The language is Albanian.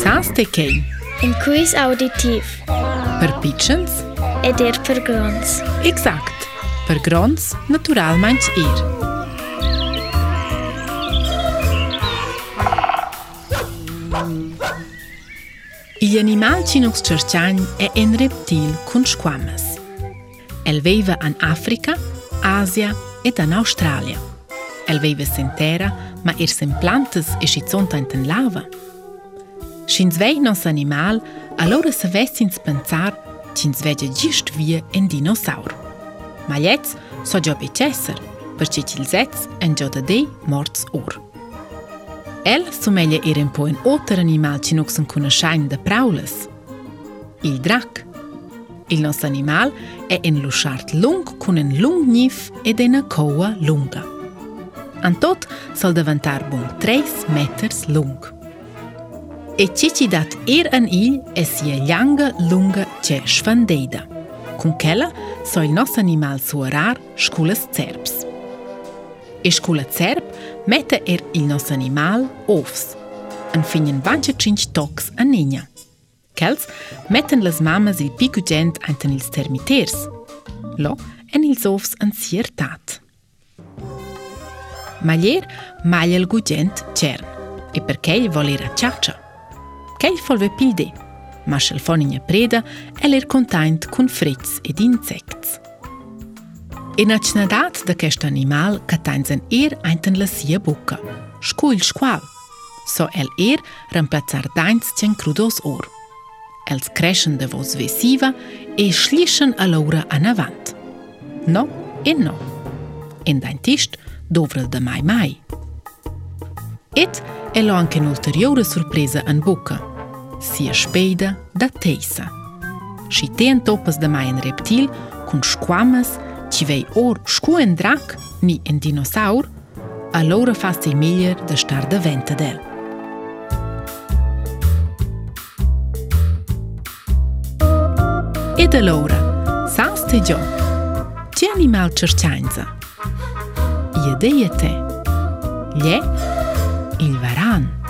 Sa s'te kejnë? Në kujis auditiv. Për pichënës? E për gronës. Exakt. Për gronës, natural ma në që irë. I animal që nuk së qërqajnë e en reptil kun shkwames. Elvejve an Afrika, Asia, et an Australia. El se në ma erë se në plantës e shqiconta në të lava, Shin zvej nos animal, alore se vesin spencar, cin zvegje gjisht vje e në dinosaur. Ma jetës, so gjo pe qesër, për që qil zec e në gjotë dhej mortës ur. El su melje i rempojnë otër animal që nuk sën kune shajnë dhe praulës. Il drak. Il nos animal e en lushart lung kune në lung njif edhe në koha lunga. Antot, sol devantar bun 3 meters lungë. e ceci dat er an il e sia lunga lunga ce svandeida. Con quella so il nostro animal suorar sculas zerbs. E scula zerb mette er il nostro animal ovs. An finen vanche cinc tox a e nina. Kels metten las mamas il picugent anten ils termiters. Lo e en ils ovs an siertat. Maglier maglia il gugent cern e perché voler a ciaccia. Kejfolve pilde, maschel schel foninja e preda el er containt cun frits ed insects. E na cnadat da quest animal catanzen er einten la sia buca, scuil squal, so el er remplazar dainz cien crudos or. Els crescen de vos vesiva e schlischen laura an avant. No e no. En daintist dovrel da mai mai. Ed el ho anche un'ulteriore sorpresa an buca – si e shpejda dhe tejsa. Shiten topës dhe majën reptil, kun shkuamës, që vej orë shku e në drak, një e dinosaur, a lorë fa se i miljer dhe shtarë dhe vend të delë. Ete Laura, sa së të gjohë, që animal i Jede jete, le, il varanë.